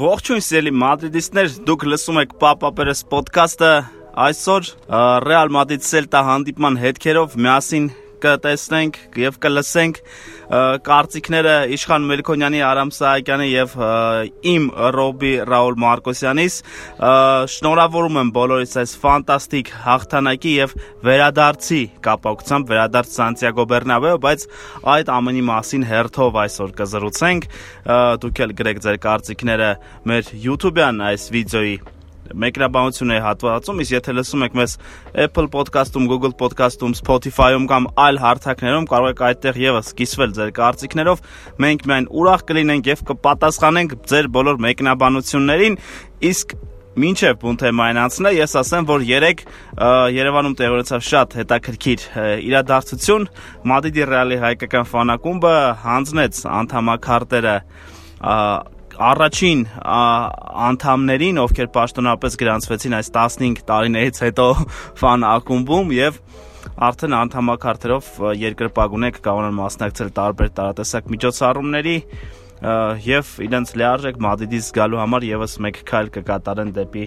Ողջույն սիրելի մադրիդիստներ, դուք լսում եք Պապապերես ոդքասթը։ Այսօր Ռեալ Մադրիդ Սելտա հանդիպման հետքերով միասին կտեսնենք եւ կլսենք կարծիքները Իշխան Մելքոնյանի, Արամ Սահակյանի եւ իմ Ռոբի Ռաուլ Մարկոսյանից։ Շնորհավորում եմ բոլորիս այս ֆանտաստիկ հաղթանակի եւ վերադարձի կապակցությամբ վերադարձ Սանտիագո Բեռնաբեո, բայց այդ ամենի մասին հերթով այսօր կզրուցենք։ Դուք էլ գրեք ձեր կարծիքները մեր YouTube-յան այս վիդեոյի մեկնաբանություն է հատվածում, իսկ եթե լսում եք մեզ Apple Podcast-ում, Google Podcast-ում, Spotify-ում կամ այլ հարթակներում, կարող եք այդտեղ եւս կիսվել ձեր կարծիքներով։ Մենք միայն ուրախ կլինենք եւ կպատասխանենք ձեր բոլոր մեկնաբանություններին, իսկ Մինչև բուն թեմային անցնե, ես ասեմ, որ 3 Երևանում տեղի ունեցավ շատ հետաքրքիր իրադարձություն։ Մադրիդի Ռեալի հայկական ֆանակումբը հանձնեց անդամակարտերը առաջին անդամներին, ովքեր պաշտոնապես գրանցվեցին այս 15 տարիներից հետո ֆան ակումբում եւ արդեն անդամակարդերով երկրպագունեք կարող են մասնակցել տարբեր տարատեսակ միջոցառումների եւ իրենց լիարժեք Մադրիդից գալու համար եւս մեկ քայլ կկատարեն դեպի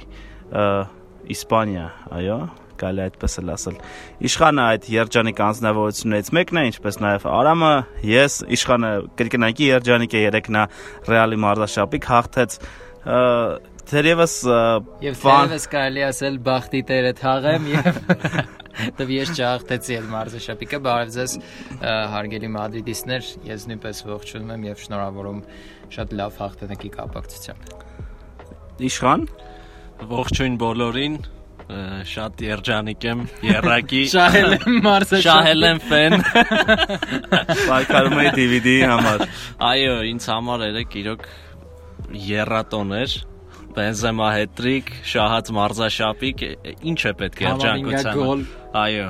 Իսպանիա, այո կարելի այդպես էլ ասել։ Իշխանը այդ երջանիկ անձնավորություններից մեկն է, ինչպես նաև Արամը, ես Իշխանը կրկնակի երջանիկ է երեքնա Ռեալի մարզաշապիկ հաղթեց Թերևս եւ թերևս կարելի ասել բախտի տերը թաղեմ եւ դեռ ես չհաղթեցի այդ մարզաշապիկը բարև ձեզ հարգելի մադրիդիստներ ես նույնպես ողջունում եմ եւ շնորհավորում շատ լավ հաղթանակի կապակցությամբ Իշխան ողջույն բոլորին շատ երջանիկ եմ երակի շահել եմ մարզը շահել եմ ֆեն պայքարում էի DVD-ի համար այո ինձ համար երեք իրոք երատոն էր Բենզեմա հետրիկ, շահած մարզաշապիկ, ինչ է պետք երջանկության։ Այո։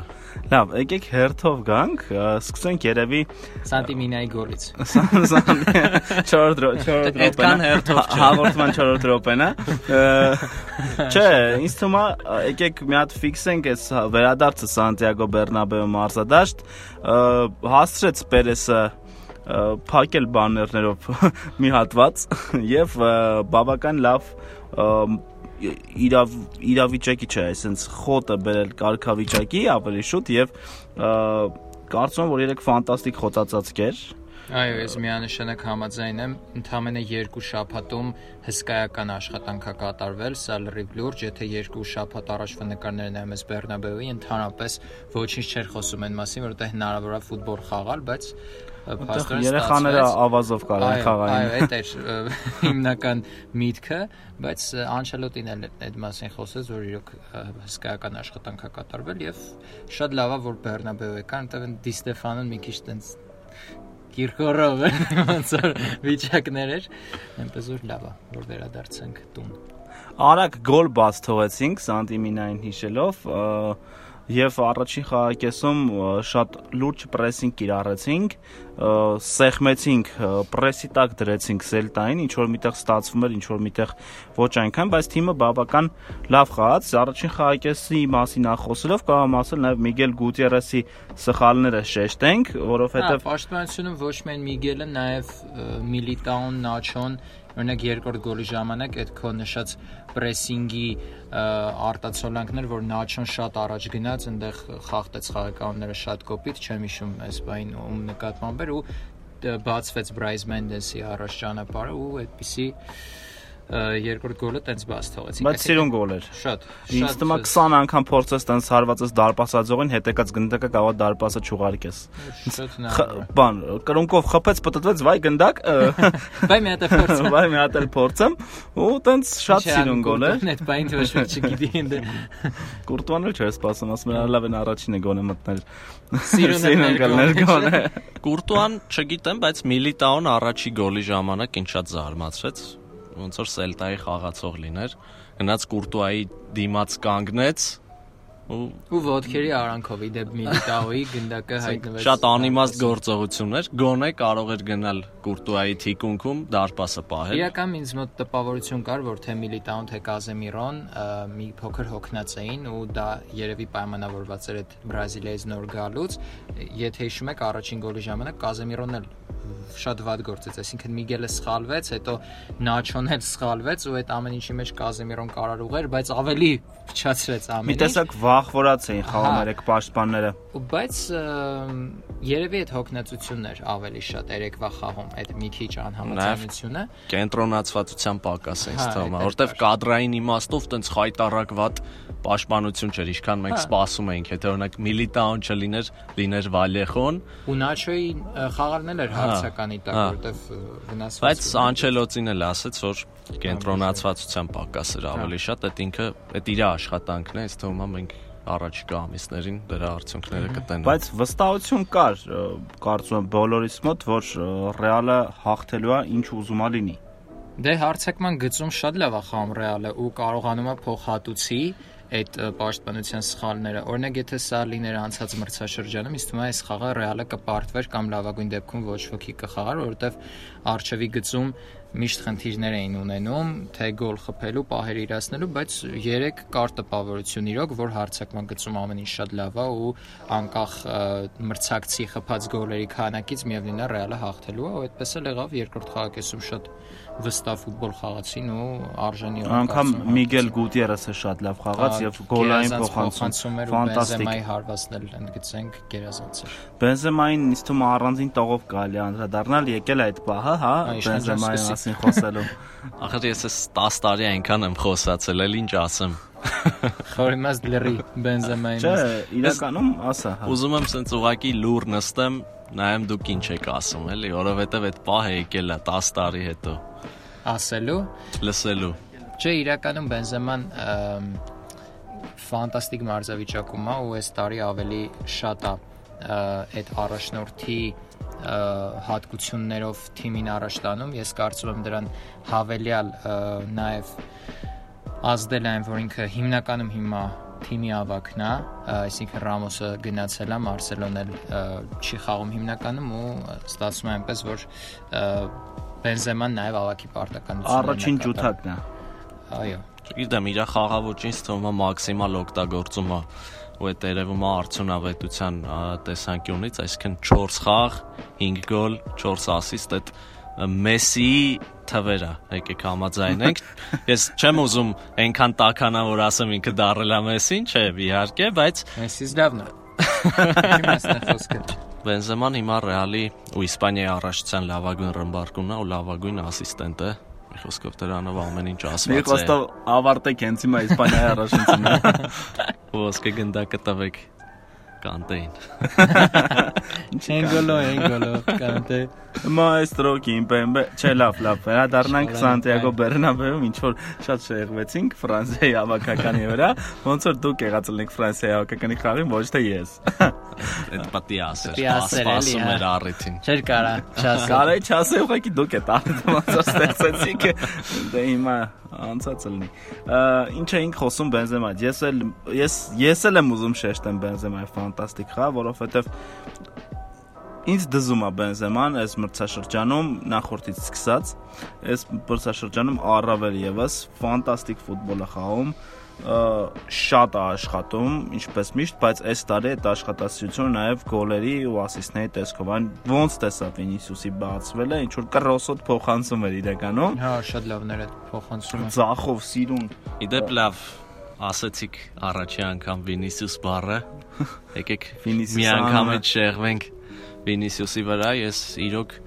Լավ, եկեք հերթով գանք, սկսենք երևի Սանտիմինայի գոլից։ 4 4 Այդքան հերթով չէ։ Հաղորդման 4 րոպեն է։ Չէ, ինձ թվում է եկեք մի հատ ֆիքսենք այս վերադարձը Սանտիագո Բեռնաբեո մարզադաշտ, հասցրեց Պերեսը փակել բաներներով մի հատված եւ բավական լավ իրավ իրավիճակի չէ, այսինքն խոտը բերել կարգավիճակի ավելի շուտ եւ կարծում եմ որ երեք ֆանտաստիկ խոցածածկեր Այո, ես միանշանակ համաձայն եմ, ընդամենը երկու շաբաթում հսկայական աշխատանք է կատարվել, սա լրիվ լուրջ, եթե երկու շաբաթ առաջվա նկարները նայում ես Բեռնաբեուի, ընդհանրապես ոչինչ չէր խոսում այն մասին, որովհետեւ հնարավոր է ֆուտբոլ խաղալ, բայց Այդտեղ երեխաները ավազով կարող են խաղային։ Այո, այդ էր հիմնական միտքը, բայց Անչելոտին էլ այդ մասին խոսեց, որ իրոք հսկայական աշխատանք է կատարվել եւ շատ լավ է որ Բեռնաբեու եկան, այնտեղ Դի Ստեֆանոն մի քիչ տենց Կիրկորով ոնց որ վիճակներ էր, այնպես որ լավ է, որ վերադարձանք տուն։ Արագ գոլ բաց թողեցինք Սանտիմինային հիշելով, եւ առաջին խաղակեսում շատ լուրջ պրեսինգ կիրառեցինք, սեղմեցինք, պրեսի տակ դրեցինք Սելտային, ինչ որ միտեղ ստացվում էր, ինչ որ միտեղ ոչ այնքան, բայց թիմը բավական լավ խաղաց։ Առաջին խաղակեսի մասին ախոսելով կարող ասել նաեւ Միգել Գուտիերեսի սխալները շեշտենք, որովհետեւ Պաշտպանությունը ոչ միայն Միգելը, նաեւ Միլիտաուն, Նաչոն օրինակ երկրորդ գոլի ժամանակ այդ քո նշած պրեսինգի արտացոլանքներ, որ Նաչոն շատ առաջ գնաց, այնտեղ խախտեց խաղականները շատ կոպիտ, չեմ հիշում այս բային ում նկատմամբ էր ու բացվեց Bryce Mendes-ի առաջ ճանապարհը ու այդպիսի երկրորդ գոլը տենց բաց թողեցին։ Բայց սիրուն գոլ էր։ Շատ։ Ինձ թվում է 20 անգամ փորձես տենց հարվածես դարպասաձողին, հետեկած գնդակը կարող դարպասը չուղարկես։ Շատ հնարավոր։ Բան, կրունկով խփեց, պտտվեց, վայ գնդակ։ Վայ մի հատ է փորձում։ Վայ մի հատ էլ փորձեմ, ու տենց շատ սիրուն գոլ է։ Այդ բային ոչ մի չգիտի ինձ։ Կուրտուան էլ չէր սպասում, ասում էր լավ են առաջինը գոնե մտնել։ Սիրուն գոլներ գոնե։ Կուրտուան չգիտեմ, բայց Միլիտաուն առաջի գոլի ժամանակ ինձ շատ զարմացրեց ոնց որ Սելտայի խաղացող լիներ գնաց Կուրտուայի դիմաց կանգնեց ու ու ոդքերի արանքով իդեպ Միլիտաոյի գնդակը հայտնվեց շատ անիմաստ գործողություն էր գոնե կարող էր գնալ Կուրտուայի թիկունքում դարպասը պահել իրական ինձ մոտ տպավորություն կար որ թե Միլիտաուն թե Կազեմիրոն մի փոքր հոգնած էին ու դա երևի պայմանավորված էր այդ Բրազիլիայից նոր գալուց եթե հիշում եք առաջին գոլի ժամանակ Կազեմիրոնն էլ շատ վատ գործեց, այսինքն Միգելը սխալվեց, հետո Նաչոն էլ սխալվեց ու այդ ամեն ինչի մեջ Կազեմիրոն կարար ուղեր, բայց ավելի փչացրեց ամեն ինչ։ Մի տեսակ վախվորած էին խաղում երեք պաշտպանները։ Բայց երևի այդ հոգնածությունն էր ավելի շատ երեկվա խաղում, այդ մի քիչ անհամաձայնությունը։ Կենտրոնացվածության պակաս է ինձ թվում, որովհետև կադրային իմաստով տենց խայտարակված պաշտպանություն չէր, ինչքան մենք սպասում էինք, եթե օրինակ Միլիտաոն չլիներ, լիներ Վալեխոն։ Ու Նաչոյի խաղարն էլ էր հարցականի տակ, որտեվ վնասված։ Բայց Անչելոտին էլ ասաց, որ կենտրոնացվածության պակաս էր ավելի շատ, այդ ինքը այդ իր աշխատանքն է, ինձ թվում է մենք առաջիկա ամիսներին դրա արդյունքները կտենանք։ Բայց վստահություն կար, կարծում եմ բոլորիս մոտ, որ Ռեալը հաղթելու է ինչ ուզում է լինի։ Դե հարցակման գծում շատ լավ է խաղում Ռեալը ու կարողանում է փոխհատուցի այդ պաշտպանության սխալները։ Օրինակ, եթե սա լիներ անցած մրցաշրջանում, ինձ թվում է այս խաղը Ռեալը կպարտվեր կամ լավագույն դեպքում ոչ ոքի կխաղար, որովհետև արչեվի գծում միշտ խնդիրներ էին ունենում, թե գոլ խփելու, պահեր իրացնելու, բայց 3 կար տպավորություն իրոք, որ հարցակման գծում ամեն ինչ շատ լավ է ու անկախ մրցակցի խփած գոլերի քանակից միևնույնն է Ռեալը հաղթելու է, ու այդպես էլ եղավ երկրորդ խաղակեսում շատ վստահ ֆուտբոլ խաղացին ու արժանի անգամ Միգել Գուտիերեսը շատ լավ խաղաց եւ գոլային փոխանցում էր Բենզեմայի հարվածն էլ ընդգծենք գերազանց էր Բենզեմային ինձ թվում է առանձին տողով կարելի անդրադառնալ եկել այդ պահը հա Բենզեմայի մասին խոսելու Ախր ես 10 տարի այնքան եմ խոսացել, էլ ինչ ասեմ։ Խորիմաս դլերի Բենզեմային։ Չէ, իրականում ասա, հա։ Ուզում եմ սենց ուղակի լուր նստեմ, նայեմ դուք ինչ եք ասում, էլի, որովհետև այդ պահը եկել է 10 տարի հետո։ Ասելու, լսելու։ Չէ, իրականում Բենզեման ֆանտաստիկ մարզավիճակում է ու այս տարի ավելի շատ է այդ առաջնորդի հատկություններով թիմին առաջ տանում։ Ես կարծում եմ դրան հավելյալ նաև ազդել այն, որ ինքը հիմնականում հիմա թիմի ավակն է, այսինքն Ռամոսը գնացել է, Մարսելոն էլ չի խաղում հիմնականում ու ստացվում է այնպես, որ Բենզեման նաև ավակի պարտականությունն է։ Առաջին ջութակն է։ Այո։ Գիտեմ, իր խաղավոճին թվում է մաքսիմալ օգտագործում է ու այդ երևում է արդյունավետության տեսանկյունից, այսինքն 4 խաղ, 5 գոլ, 4 ասիստ, այդ Մեսսիի թվերը, եկեք համաձայնենք։ Ես չեմ ուզում այնքան տականա որ ասեմ ինքը դարել է Մեսսին, չէ, իհարկե, բայց Մեսսիս լավն է։ Իմաստն է խոսքը։ Բենզեման հիմա Ռեալի ու Իսպանիայի առաջության լավագույն ռմբարկունն է ու լավագույն ասիստենտը։ Մի խոսքով դրանով ամեն ինչ ասված է։ Մի խոսքով ավարտեք հենց հիմա Իսպանիայի առաջնությունը։ Ոսկե գնդակը տվեք կանտեին։ Էնգոլո, էնգոլո, կանտե։ Maestro Kimpembe, չէ, լավ, լավ, վերադառնանք Սանտիագո Բեռնաբեում, ինչ որ շատ շեղվեցինք Ֆրանսիայի հավաքականի վրա, ոնց որ դուք եղած ելնեք Ֆրանսիայի հավաքականի խաղին, ոչ թե ես։ Այդ պատի ասեր, սպասում էր առիթին։ Չէր կարա, չասել։ Կարա չասել, ուղղակի դուք եք առիթը ստեղծեցիք։ Դե հիմա անցած լինի։ Ինչ էինք խոսում Բենզեմայից։ Ես էլ ես ես էլ եմ ուզում շեշտեմ Բենզեմայի ֆանտաստիկ խաղ, որովհետև ինձ դզում է Բենզեման այս մրցաշրջանում նախորդից սկսած, այս մրցաշրջանում առավել եւս ֆանտաստիկ ֆուտբոլ է խաղում շատ է աշխատում, ինչպես միշտ, բայց այս տարի այդ աշխատասիրությունը նաև գոլերի ու ասիստների տեսքով այն ոնց տեսա Վինիսիուսի բացվել է, ինչ որ կռոսոտ փոխանցում էր իրականում։ Հա, շատ լավներ է փոխանցումը։ Ձախով սիրուն։ Իդեպ լավ ասացիք առաջի անգամ Վինիսիուս բառը։ Եկեք մի անգամ էլ շեղվենք Վինիսիուսի վրա, ես իրոք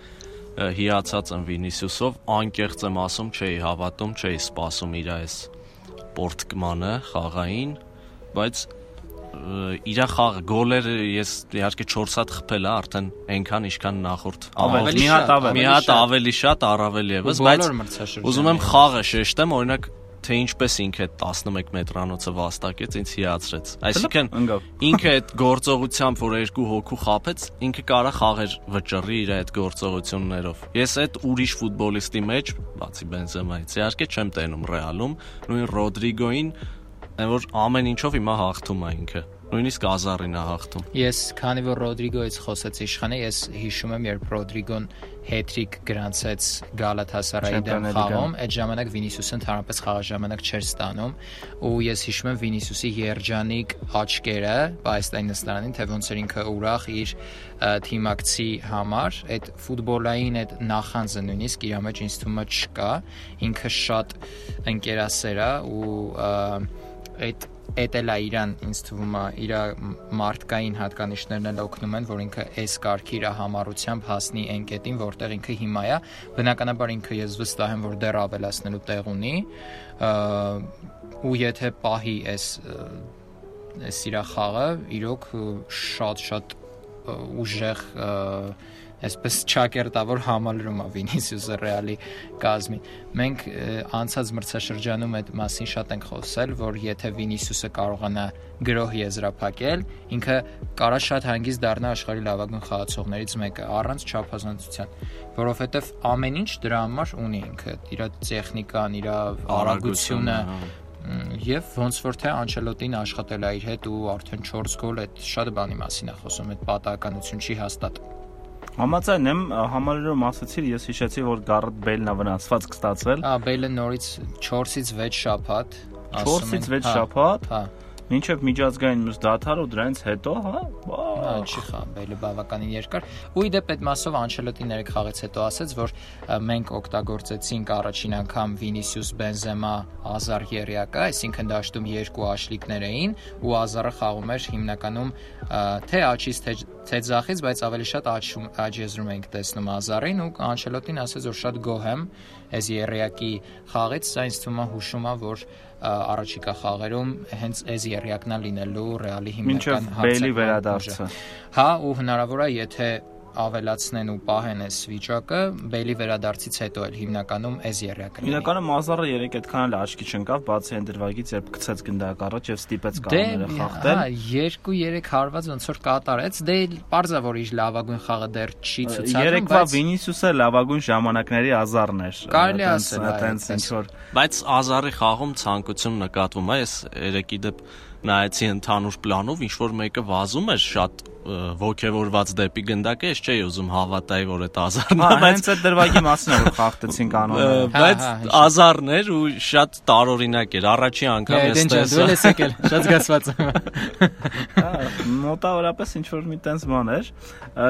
հիացած եմ Վինիսիուսով, անկեղծ եմ ասում, չէի հավատում, չէի սպասում իր այս պորտկմանը խաղային, բայց իր խաղ գոլերը ես իհարկե 4 հատ խփել է արդեն այնքան ինչքան նախորդ ավելի մի հատ ավելի մի հատ ավելի շատ առավել եւս բայց ուզում եմ խաղը շեշտեմ օրինակ թե ինչպես ինքը այդ 11 մետրանոցը վաստակեց, ինձ հիացրեց։ Այսինքն ինքը այդ գործողությամբ, որ երկու հոգու խափեց, ինքը կարա խաղեր վճռի իր այդ գործողություններով։ Ես այդ ուրիշ ֆուտբոլիստի մեջ, բացի Բենզեմայից, իհարկե չեմ տենում Ռեալում, նույն Ռոդրիգոին, այն որ ամեն ինչով հիմա հաղթում է ինքը։ նույնիսկ Ազարին է հաղթում։ Ես քանի որ Ռոդրիգոից խոսեց իշխանը, ես հիշում եմ, երբ Ռոդրիգոն հետրիկ գրանցեց Գալաթասարայի դեմ խաղում, այդ ժամանակ Վինիսիուսը ընդհանրապես խաղաժամանակ չէր ստանում, ու ես հիշում եմ Վինիսիուսի երջանիկ աչքերը Պայստայն նստարանին, թե ոնց էր ինքը ուրախ իր թիմակցի համար, այդ ֆուտբոլային այդ նախանձը նույնիսկ իր մեջ ինձ թվում է չկա, ինքը շատ ընկերասեր է ու այդ էդ էլ է իրան ինձ թվում է իր մարդկային հատկանիշներն էլ օգնում են որ ինքը այս կարգի իր համառությամբ հասնի այն կետին որտեղ ինքը հիմա է բնականաբար ինքը ես վստահ եմ որ դեռ ավելացնելու տեղ ունի ու եթե պահի այս այս իր խաղը իրոք շատ շատ ուժեղ այսպես ճակերտավոր համալրում է Վինիսիուսը Ռեալի կազմի։ Մենք անցած մրցաշրջանում այդ մասին շատ ենք խոսել, որ եթե Վինիսիուսը կարողանա գրոհ եզրափակել, ինքը կարա շատ հանգիստ դառնա աշխարհի լավագույն խաղացողներից մեկը առանց չափազանցության, որովհետև ամեն ինչ դրա համար ունի ինքը, իր տեխնիկան, իր արագությունը, եւ ոնց որ թե Անչելոտին աշխատել է իր հետ ու արդեն 4 գոլ այդ շատ բանի մասին է խոսում, այդ պատահականություն չի հաստատ։ Համաձայն եմ, համալրում ասացիր, ես հիշեցի, որ Գարեթ Բեյլն է վնասված կստացվել։ Հա, Բեյլը նորից 4-ից 6 շաբաթ, 4-ից 6 շաբաթ։ Հա Մինչև միջազգային մյուս դաթարը ու դրանից հետո, հա, հա, չի խաղբելը բավականին երկար։ Ու իդեպ այդ մասով Անչելոտին երեք խաղից հետո ասաց, որ մենք օգտագործեցինք առաջին անգամ Վինիսիուս Բենզեմա Ազար Երիակա, այսինքն դաշտում երկու աշլիկներ էին ու Ազարը խաղում էր հիմնականում թե աչից թե թե ձախից, բայց ավելի շատ աչում աջեզրում ենք տեսնում Ազարին ու Անչելոտին ասաց, որ շատ գոհ եմ այս Երիակի խաղից, սա ինձ թվում է հուշում է, որ առաջիկա խաղերում հենց այս երյակնա լինելու Ռեալի հիմնական հարցը։ Մինչև Բեյլի վերադարձը։ Հա, ու հնարավոր է, եթե ավելացնեն ու պահեն այս վիճակը Բեյլի վերադարձից հետո էլ հիմնականում այս երյակը։ Հիմնականում Մազարը 3 այդքան էլ աչքի չընկավ, բացի այն դրվագից, երբ գցեց գնդակ առաջ եւ ստիպեց դե, խախտել։ Հա, 2-3 հարված ոնց որ կատարեց, դե պարզա որ իր լավագույն խաղը դեռ չի ցուցադրում, բայց Երեկվա Վինիսիուսը լավագույն ժամանակների Ազարն էր։ Կարելի ասել, այտենց ինչ որ Բայց Ազարի խաղում ցանկություն նկատվում է, ես երեկի դեպ նայեցի ընդհանուր պլանով, ինչ որ մեկը վազում էր շատ ողջևորված դեպի գնդակը, ես չէի ուզում հավատայի, որ այդ ազարն է, բայց հենց այդ դրվագի մասն է որ խախտեցին կանոնները։ Բայց ազարն էր ու շատ տարօրինակ էր։ Առաջի անգամ ես տեսա։ Դու ես եկել, շատ զգացված եմ։ Հա, մոտավորապես ինչ որ մի տենց բան էր։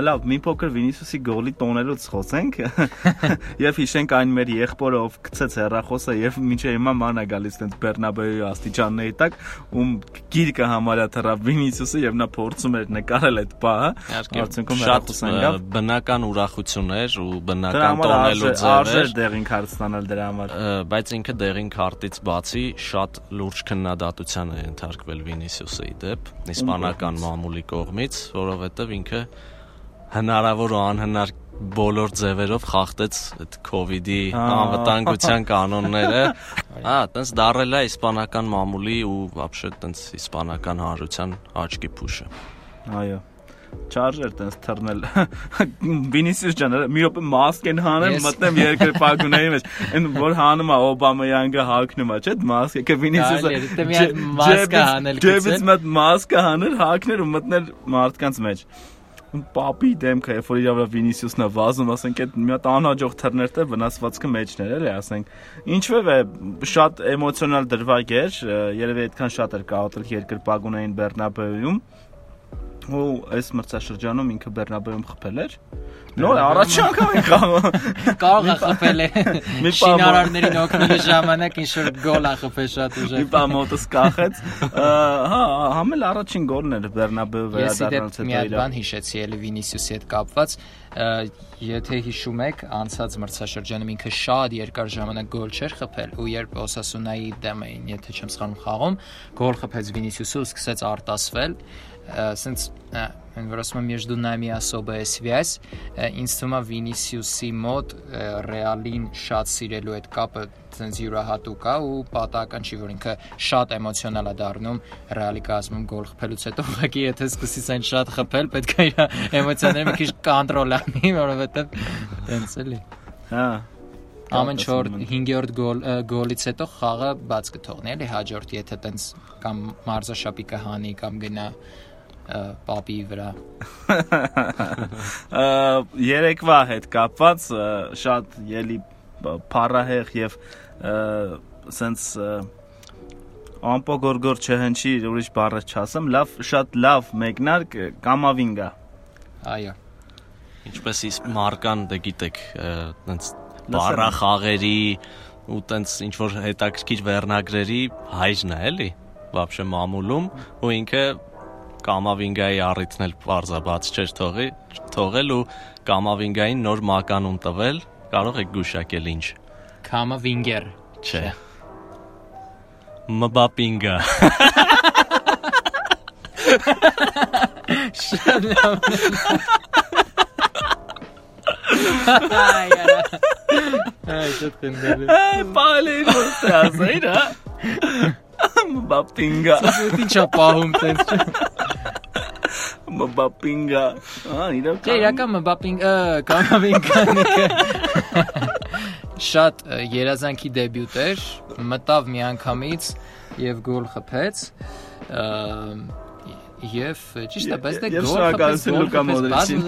Լավ, մի փոքր Վինիսիուսի գոլի տոնելուց խոսենք։ Եվ հիշենք այն մեր եղբորը, ով գցեց հերախոսը եւ մինչեւ հիմա ման է գալիս տենց Բեռնաբեուի աստիճանների տակ, ում գիրկը համարյա թռավ Վինիսիուսը եւ նա փորձում էր նկարել այդ բահը, արդյունքում հեռախոսան գավ։ Բնական ուրախություն էր ու բնական տոնելու ձև էր։ Արժեր դեղին քարտ ստանալ դրա համար։ Բայց ինքը դեղին քարտից բացի շատ լուրջ քննադատության է ենթարկվել Վինիսիուսը իդեպ իսպանական մամուլի կողմից, որովհետև ինքը հնարավոր ու անհնար բոլոր ձևերով խախտեց այդ կ ូវ իդի անվտանգության կանոնները։ Հա, տենց դարել է իսպանական մամուլի ու вообще տենց իսպանական հանրության աչքի փուշը։ Այո չարժեր տես թռնել Վինիսիուս ջան մի րոպե մասկ են հանեմ մտնեմ երկրպագունների մեջ այն որ հանում է Օբամայանգը հակնում է չէ մասկը կը Վինիսիուսը մասկը հանել Ջեբից մտ մասկը հանել հակներ ու մտնել մարդկանց մեջ պապի դեմքը, երբ որ իրավա Վինիսիուսն է վազում, ասենք այդ մի հատ անհաջող թռներ թե վնասվածքը մեջներ էլի, ասենք։ Ինչվե է շատ էմոցիոնալ դրվագ էր, երևի այդքան շատ էր կաուտել երկրպագունային Բեռնաբեուում ու այս մրցաշրջանում ինքը Բեռնաբեում խփել էր։ Նոր առաջի անգամ են խաղում։ Կարող է խփել է։ Շինարարներին օգնելու ժամանակ ինչ որ գոլ է խփել շատ ուժեղ։ Մի բան մոտս կախեց։ Հա, համել առաջին գոլն էր Բեռնաբեու վերադառնալուց հետո իր։ Ես մի բան հիշեցի էլի Վինիսիուսի հետ կապված եթե հիշում եք, անցած մրցաշրջանում ինքը շատ երկար ժամանակ գոլ չէր խփել ու երբ Օսասունայի դեմ էին, եթե չեմ սխալվում, խաղում, գոլ խփեց Վինիսիուսը ու սկսեց արտասվել սենց այն որ ասում եմ между нами особая связь ինձ թվում է Վինիսիուսի մոտ Ռեալին շատ սիրելու այդ կապը ցենց յուրահատուկ է ու պատահական չի որ ինքը շատ էմոցիոնալ է դառնում Ռեալի կազմում գոլ խփելուց հետո ուղղակի եթե սկսես այն շատ խփել պետք է իր էմոցիաները մի քիչ կոնտրոլ անի որովհետև տենց էլի հա ամեն 4 5-րդ գոլ գոլից հետո խաղը բաց կթողնի, էլի հաջորդ եթե տենց կամ մարզաշապի կհանի կամ գնա պապի վրա։ Երեկվա հետ կապված շատ ելի փառահեղ եւ սենց ամպոգորգոր չհնչի ուրիշ բառը չասեմ, լավ, շատ լավ մեկնարկ կամավինգա։ Այո։ Ինչպես իսկ մարկան դե գիտեք, այնց բառախաղերի ու տենց ինչ որ հետաքրքիր վերնագրերի հայրն է, էլի։ Вообще մամուլում ու ինքը Կամավինգայի առիթն էլ բարձաբաց չէր թողի, թողել ու Կամավինգային նոր մականուն տվել, կարող եք գուշակել ինչ։ Կամավինգեր։ Չէ։ Մբապինգա։ լավ։ Այ Այ շատ խնդրել։ Այ ասեին, հա։ Մբապինգա։ Ինչա պահում տենց չէ։ Մբապինգա։ Ահա, իրական։ Չէ, իրական Մբապինգա, Կամավինգանը շատ երազանքի դեբյուտ էր, մտավ միանգամից եւ գոլ խփեց եւ ճիշտ է, բայց դե գոլ շնորհակալություն Լուկա Մոդրիչին։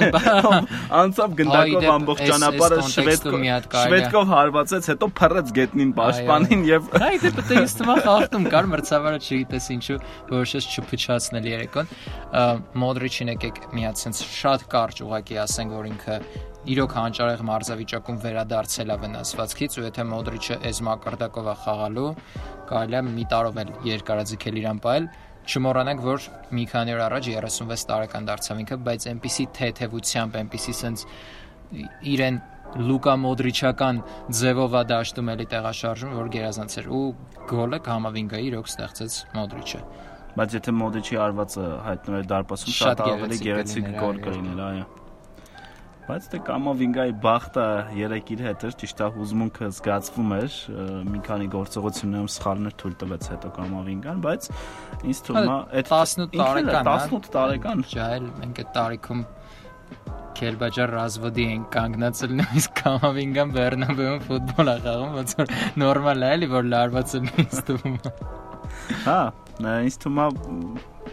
Անցավ գնդակով ամբողջ ճանապարհը շվեդկով շվեդկով հարվածեց, հետո փռեց գետնին պաշտպանին եւ Այ դե պետք է իստմա խախտում կար մրցավարը չգիտես ինչու որոշեց չփչացնել երեկոն։ Մոդրիչին եկեք միած sense շատ կարճ ուղակի ասենք որ ինքը իրոք հանճարեղ մարզավիճակում վերադարձել է վնասվածքից ու եթե Մոդրիչը այս մակարդակով է խաղալու, կարելի է մի տարով էլ երկարաձգել իրան պայել Չմոռանանք, որ մի քանի օր առաջ 36 տարեկան դարձավ ինքը, բայց այնպիսի թեթևությամբ, այնպիսի sense իրեն Լուկա Մոդրիչական ձևով է դաշտում էլի տեղաշարժում, որ գերազանց էր ու գոլը Կամավինգայի իրոք ստեղծեց Մոդրիչը։ Բայց եթե Մոդրիչի արվածը հայտնվել դարպասում, շատ ավելի գեղեցիկ գոլ կլիներ, այո բայց դե Կամովինգայի բախտը երեք իր հետ էր, ճիշտ է հուզմունքը զգացվում էր, մի քանի գործողություններում սխալներ թույլ տվեց հետո Կամովինգան, բայց ինձ թվում է այդ 18 տարեկան, 18 տարեկան, ջահել մենք այդ տարիքում Քելբաջար Ռազվոդի են կանգնացել նույնիսկ Կամովինգան Բեռնաբեում ֆուտբոլ է խաղում, ոնց որ նորմալ է, էլի որ լարված է ինձ թվում։ Հա, ինձ թվում է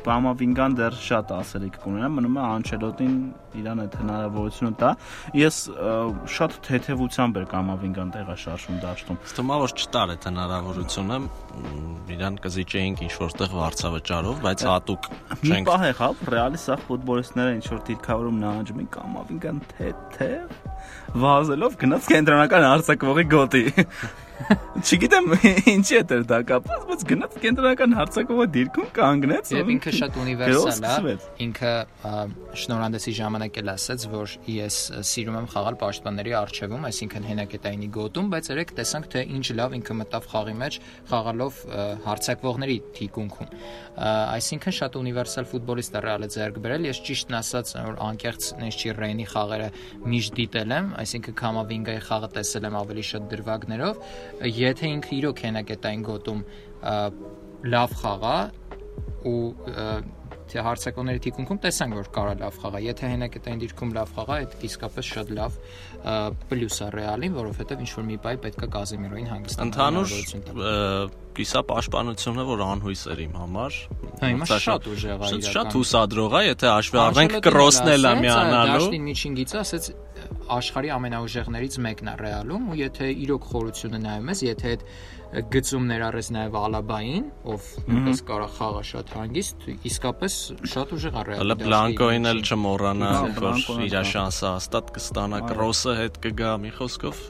Պամավինգան դեռ շատ ասելիք կունենա, մնում է Անչելոտին իրան այդ հնարավորությունը տա։ Ես շատ թեթևությամբ էր Կամավինգան տեղաշարժում դաշտում։ Ստումա որ չտար այդ հնարավորությունը, իրան կզիջեինք ինչ որտեղ վարձավճարով, բայց հատուկ չենք։ Մի պահ եղավ, ռեալի սա ֆուտբոլիստները ինչ որ դիրքավորում նահանջում են Կամավինգան թեթև վազելով գնաց կենտրոնական հարցակվողի գոտի։ Չգիտեմ ինչի է դա կապված, բայց գնաց կենտրոնական հարցակողը դիրքում կանգնեց։ Եվ ինքը շատ ունիվերսալ է։ Ինքը շնորհանդեսի ժամանակ էլ ասաց, որ ես սիրում եմ խաղալ պաշտպանների արչեվում, այսինքն հենակետայինի գոտում, բայց երեք տեսանք թե ինչ լավ ինքը մտավ խաղի մեջ, խաղալով հարցակվողների թիկունքում։ Այսինքն շատ ունիվերսալ ֆուտբոլիստ է Ռեալը ձեռք բերել։ Ես ճիշտն ասած, որ անկեղծ Նեշչի Ռեյնի խաղերը միշտ դիտել եմ, այսինքն Կամավինգայի խաղը տեսել եմ ավելի շատ դրվագներով եթե ինքը իրոք հենակետային գոտում լավ խաղա ու թե հարցակոնների թիկունքում տեսանք որ կարա լավ խաղա եթե հենակետային դիրքում լավ խաղա այդ իսկապես շատ լավ պլյուս է ռեալին որովհետև ինչ որ մի բայ պետքա Կազեմիրոին հանգստանալ ընդհանուր կիսա պաշտպանությունը որ անհույս էր իմ համար հա հիմա շատ ուժեղ է իրական շատ հուսադրող է եթե հաշվի առնենք կրոսն էլ է միանալու դաշտին միջին գիծը ասեց աշխարհի ամենաուժեղներից մեկն է Ռեալում ու եթե իրոք խորությունը նայում ես, եթե այդ գծում ներառես նաև Ալաբային, ով նույնպես կարա խաղա շատ հանգիստ, իսկապես շատ ուժեղ է Ռեալը։ Հələ Բլանկոին էլ չմոռանա, որ իր շանսը հաստատ կստանա, Կրոսը հետ կգա Մի խոսքով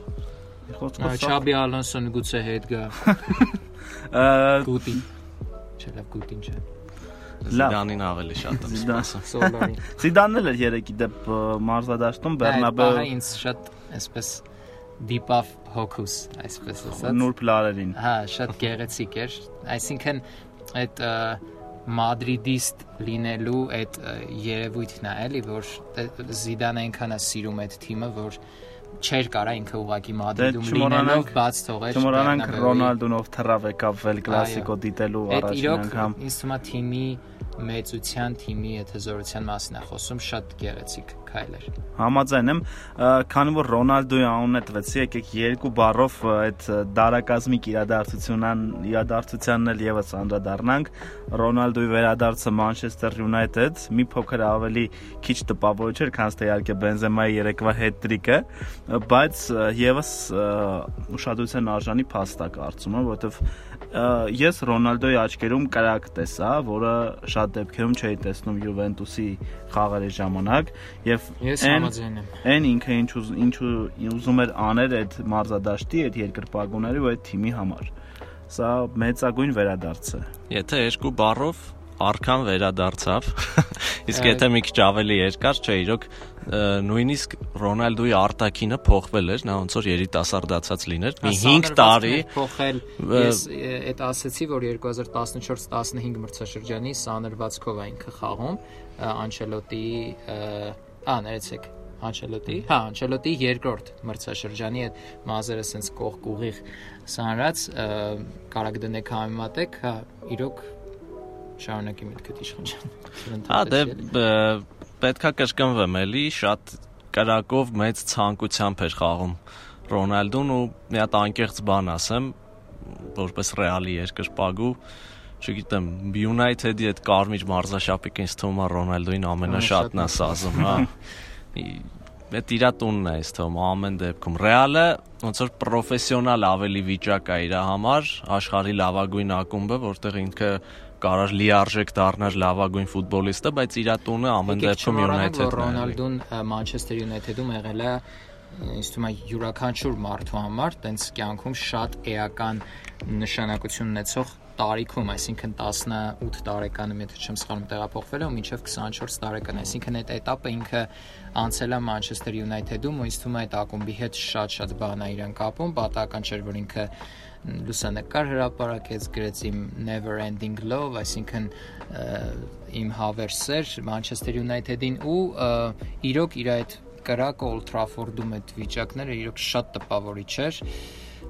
Չաբի Ալոնսոն գուցե հետ գա։ Գուտին։ Չէ, լավ Գուտին չէ։ Զիդանին ավելի շատ եմ սպասում։ Սոլարին։ Զիդանն էլ էր երեկի դեպ մարզադաշտում Բեռնաբեու։ Դա ինձ շատ այսպես դիպավ հոկուս, այսպես ասած։ Նուրբ լարերին։ Հա, շատ գեղեցիկ էր։ Այսինքն այդ մադրիդիստ լինելու այդ երևույթն է, էլի, որ Զիդանը այնքան է սիրում այդ թիմը, որ չէր կարա ինքը ուղակի Մադրիդում դե լինելով բաց թողեր։ Չմոռանանք Ռոնալդուն ով թռավ եկավ վել կլասիկո դիտելու առաջին անգամ։ Ինձ թվում է թիմի մեծության թիմի եթեզորության մասին է խոսում, շատ գեղեցիկ քայլ էր։ Համաձայն եմ, քանի որ Ռոնալդոյի անունը տվեցի, եկեք երկու բառով այդ դարակազմիկ իրադարձությունն իրադարձությանն էլ եւս անդրադառնանք։ Ռոնալդոյի վերադարձը Manchester United մի փոքր ավելի քիչ տպավորիչ էր, քան իհարկե Բենզեմայի երեկվա հետրիկը, բայց եւս ուշադրության արժանի փաստ է կարծում եմ, որովհետեւ ես Ռոնալդոյի աչքերում կրակ տեսա, որը շատ դեպքերում չէի տեսնում Յուվենտուսի խաղերի ժամանակ եւ այն այն ինքը ինչ ինչ ուզում էր անել այդ մարզադաշտի, այդ երկրպագուների ու այդ թիմի համար։ Սա մեծագույն վերադարձ է։ Եթե երկու բառով արքան վերադարձավ։ Իսկ եթե մի քիչ ավելի երկար, չէ, իրոք նույնիսկ Ռոնալդոյի արտակինը փոխվել էր, նա ոնց որ երիտասարդացած լիներ։ Մի 5 տարի փոխել։ Ես այդ ասացի, որ 2014-15 մրցաշրջանի սանրվածքով է ինքը խաղում Անչելոտի ա, ներեցեք, Անչելոտի, հա, Անչելոտի երկրորդ մրցաշրջանի այդ մազերը sense կողք ուղիղ սանրած կարակ դնեք համեմատեք, հա, իրոք շարունակի միտքդ իշխան Հա, դե պետքա կրկնվեմ էլի, շատ կրակով մեծ ցանկությամբ էր խաղում Ռոնալդուն ու մի հատ անկեղծ բան ասեմ, որպես ռեալի երկրպագու, չգիտեմ, United-ի այդ կարմիր մարզաշապիկը ինձ թվում է Ռոնալդոին ամենաշատն է սազում, հա։ Այդ իրա տունն է այս թվում ամեն դեպքում։ Ռեալը ոնց որ պրոֆեսիոնալ ավելի վիճակ է իր համար, աշխարհի լավագույն ակումբը, որտեղ ինքը կարար լիարժեք դառնար լավագույն ֆուտբոլիստը, բայց իր տունը ամեն դեպքում United-ն է։ Ռոնալդուն Manchester United-ում եղել է ինձ թվում է յուրաքանչյուր մարդու համար տենց կյանքում շատ էական նշանակություն ունեցող տարիքում, այսինքն 18 տարեկանում, եթե չեմ սխալվում, տեղափոխվել է ու մինչև 24 տարեկան, այսինքն այդ этаպը ինքը անցել է Manchester United-ում ու ինձ թվում է այդ ակումբի հետ շատ-շատ բան է իրեն կապում, պատահական չէր, որ ինքը լուսանկար հրապարակեց գրեց իմ Never Ending Love, այսինքն իմ հավերսեր Manchester United-ին ու իրոք իր այդ կրակը Old Trafford-ում այդ վիճակները իրոք շատ տպավորիչ էր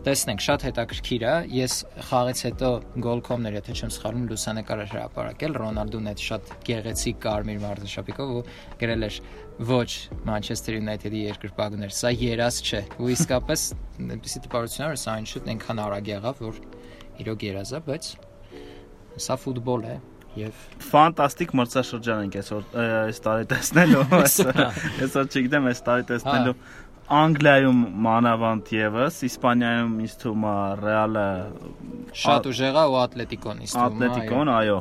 տեսնենք շատ հետաքրքիր է ես խաղից հետո գոլկոմներ եթե չեմ սխալվում լուսանկար հրապարակել Ռոնալդուն այդ շատ գեղեցիկ կարմիր մարզաշապիկով ու գրել էր ոչ Manchester United-ի երկրպագուներ, սա երազ չէ։ Ու իսկապես այնպեսի տպարություն էր, սա այն շուտ այնքան արագ եղավ, որ իրոք երազ է, բայց սա ֆուտբոլ է եւ ֆանտաստիկ մրցաշրջան ենք այսօր այս տարի տեսնելու այսօր չգիտեմ այս տարի տեսնելու Անգլիայում մանավանդ եւս, Իսպանիայում ինձ թվում է Ռեալը շատ ուժեղ է ու Ատլետիկոն ինձ թվում է։ Ատլետիկոն, այո։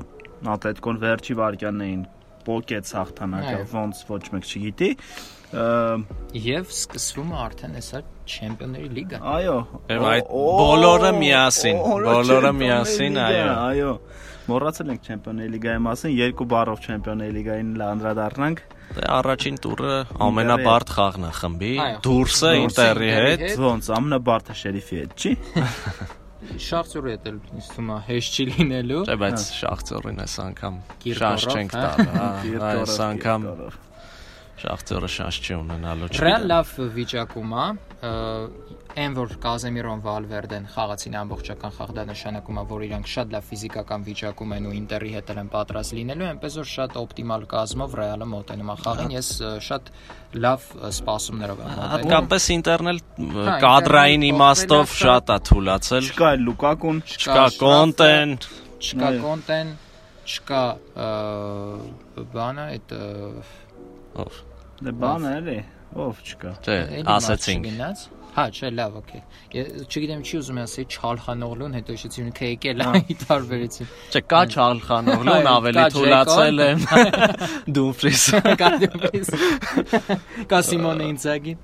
Ատլետիկոն վերջի վարքյաններին պոկեց հաղթանակը, ոնց ոչ մեկ չգիտի։ Եվ սկսվում է արդեն հեսա Չեմպիոնների լիգա։ Այո։ Այդ բոլորը միասին, բոլորը միասին, այո։ Այո։ Մոռացել ենք Չեմպիոնների լիգայի մասին, երկու բառով Չեմպիոնների լիգային անդրադառնանք։ Դե առաջին տուրը ամենաբարդ խաղն է խմբի, դուրսը Ինտերի հետ, ոնց ամենաբարդը Շերիֆի հետ, չի։ Շախտյորի հետ էլ ինձ թվում է հեշտ չի լինելու։ Չէ, բայց Շախտյորին այս անգամ շաշ չենք տալ, հա, այս անգամ Շախտյորը շանս չի ունենալու։ Ռեալ լավ վիճակում է, այն որ Կազեմիրոն Վալվերդեն խաղացին ամբողջական խաղ դա նշանակում է որ իրանք շատ լավ ֆիզիկական վիճակում են ու Ինտերի հետ են պատրաստ լինելու այնպես որ շատ օպտիմալ կազմով Ռեալը մոտենում է խաղին ես շատ լավ սպասումներով եմ մոտենում հատկապես Ինտերն էլ հա, կադրային իմաստով շատ է թուլացել չկա Լուկակուն չկա Կոնտեն չկա Կոնտեն չկա բանը այդ ով Դե բանը էլի, ով չկա։ Չէ, ասացինք։ Հա, չէ, լավ, օքեյ։ Ես չգիտեմ չի ուզում ասել Չալխանօղլուն, հետո հիշեցի ինքը եկել է ի տարբերություն։ Չէ, կա Չալխանօղլուն, ավելի թուլացել եմ։ Դումֆրիս։ Կա Դումֆրիս։ Կա Սիմոնը Ինցագին։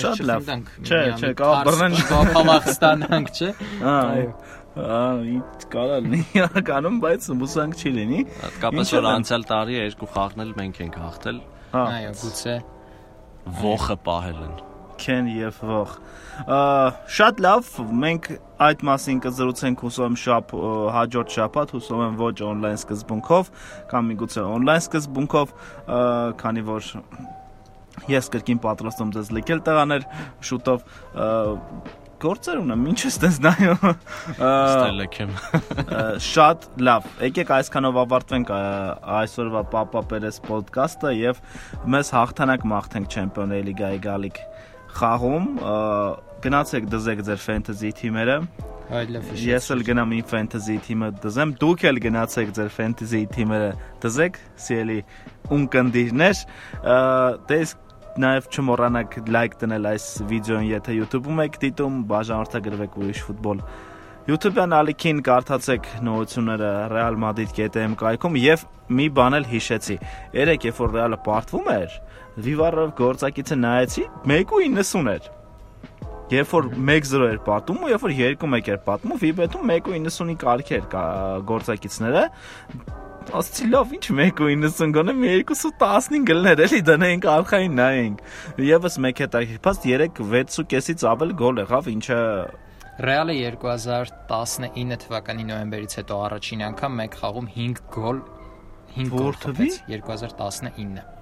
շատ լավ։ Չէ, չէ, կա բռնեն Կապալախստանանք, չէ։ Այո։ Ահա, կարա լինի իրականում, բայց մուսանք չի լինի։ Հատկապես որ անցյալ տարի երկու խաղն էլ մենք ենք հաղթել։ Հա։ Այո, գուցե ողը պահել են։ Քեն եւ ող։ Շատ լավ, մենք այդ մասին կզրուցենք հուսով եմ շապ հաջորդ շաբաթ, հուսով եմ ոչ on-line սկզբունքով, կամ միգուցե on-line սկզբունքով, քանի որ ես կրկին պատրաստում ձեզ լքել տղաներ շուտով գործեր ունեմ, ինչ ես տես նայում։ Ստելեքեմ։ Շատ լավ։ Եկեք այսքանով ավարտվենք այսօրվա Papa Perez ոդկասթը եւ մեզ հաղթանակ մաղթենք Champions League-ի գալիք խաղում գնացեք դզեք ձեր ֆենտեզի թիմերը Ես էլ գնամ իմ ֆենտեզի թիմը դզեմ, դուք էլ գնացեք ձեր ֆենտեզի թիմերը դզեք, սիրելի ունկնդիրներ։ Դե նաև չմոռանաք լայք դնել այս վիդեոն, եթե YouTube-ում եք դիտում, բաժանորդագրվեք ուրիշ ֆուտբոլ YouTube-յան ալիքին կարդացեք նորությունները Real Madrid.am կայքում եւ մի բան էլ հիշեցի։ Երեք երբ որ Real-ը պարտվում էր, Vivar-ով գործակիցը նայեցի 1.90 էր։ Երբ որ 1-0 էր պատում ու երբ որ 2-1 էր պատում, Վիբետում 1.90-ի կարգ էր գործակիցները ասցի լավ ինչ 1.90 գոնե մի 2.15 գլներ էլի դնենք արխային նայենք եւս մեկ հետաքրքրած 3-6-ից ավել գոլ եղավ ինչը Ռեալը 2019 թվականի նոյեմբերից հետո առաջին անգամ մեկ խաղում 5 գոլ 5 գոլ խփեց 2019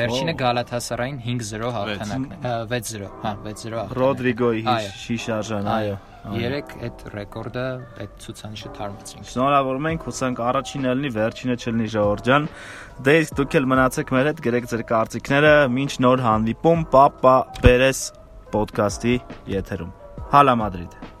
Վերջինը Գալաթասարային 5-0 հաղթանակն է 6-0 հա 6-0 հաղթանակ Ռոդրիգոյի շիշարժան այո 3 այդ ռեկորդը այդ ցուցանիշը թարմացրինք Շնորհավորում ենք հուսանք առաջինը լինի վերջինը չլինի Ժողովուրդ ջան Դե իսկ դուք էլ մնացեք մեր հետ գրեք ձեր կարծիքները մինչ նոր հանդիպում Պապա Պերես ոդկասթի եթերում Հալա Մադրիդ